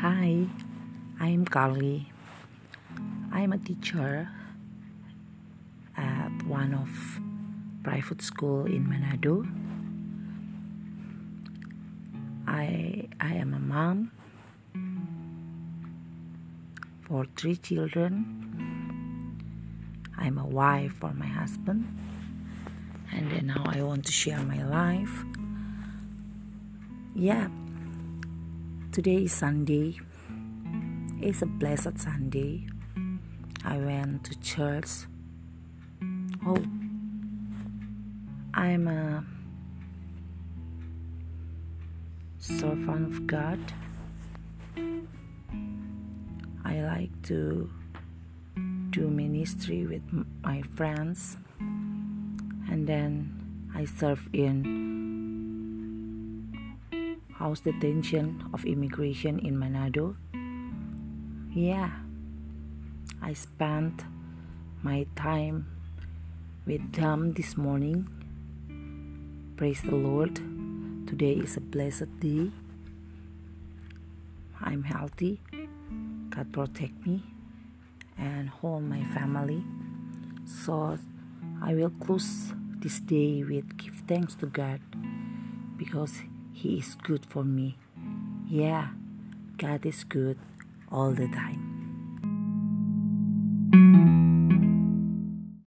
Hi, I'm Carly. I'm a teacher at one of private school in Manado. I I am a mom for three children. I'm a wife for my husband. And then now I want to share my life. Yeah. Today is Sunday. It's a blessed Sunday. I went to church. Oh, I'm a servant of God. I like to do ministry with my friends, and then I serve in house detention of immigration in Manado. Yeah, I spent my time with them this morning. Praise the Lord. Today is a blessed day. I'm healthy. God protect me and hold my family. So I will close this day with give thanks to God because he is good for me. Yeah, God is good all the time.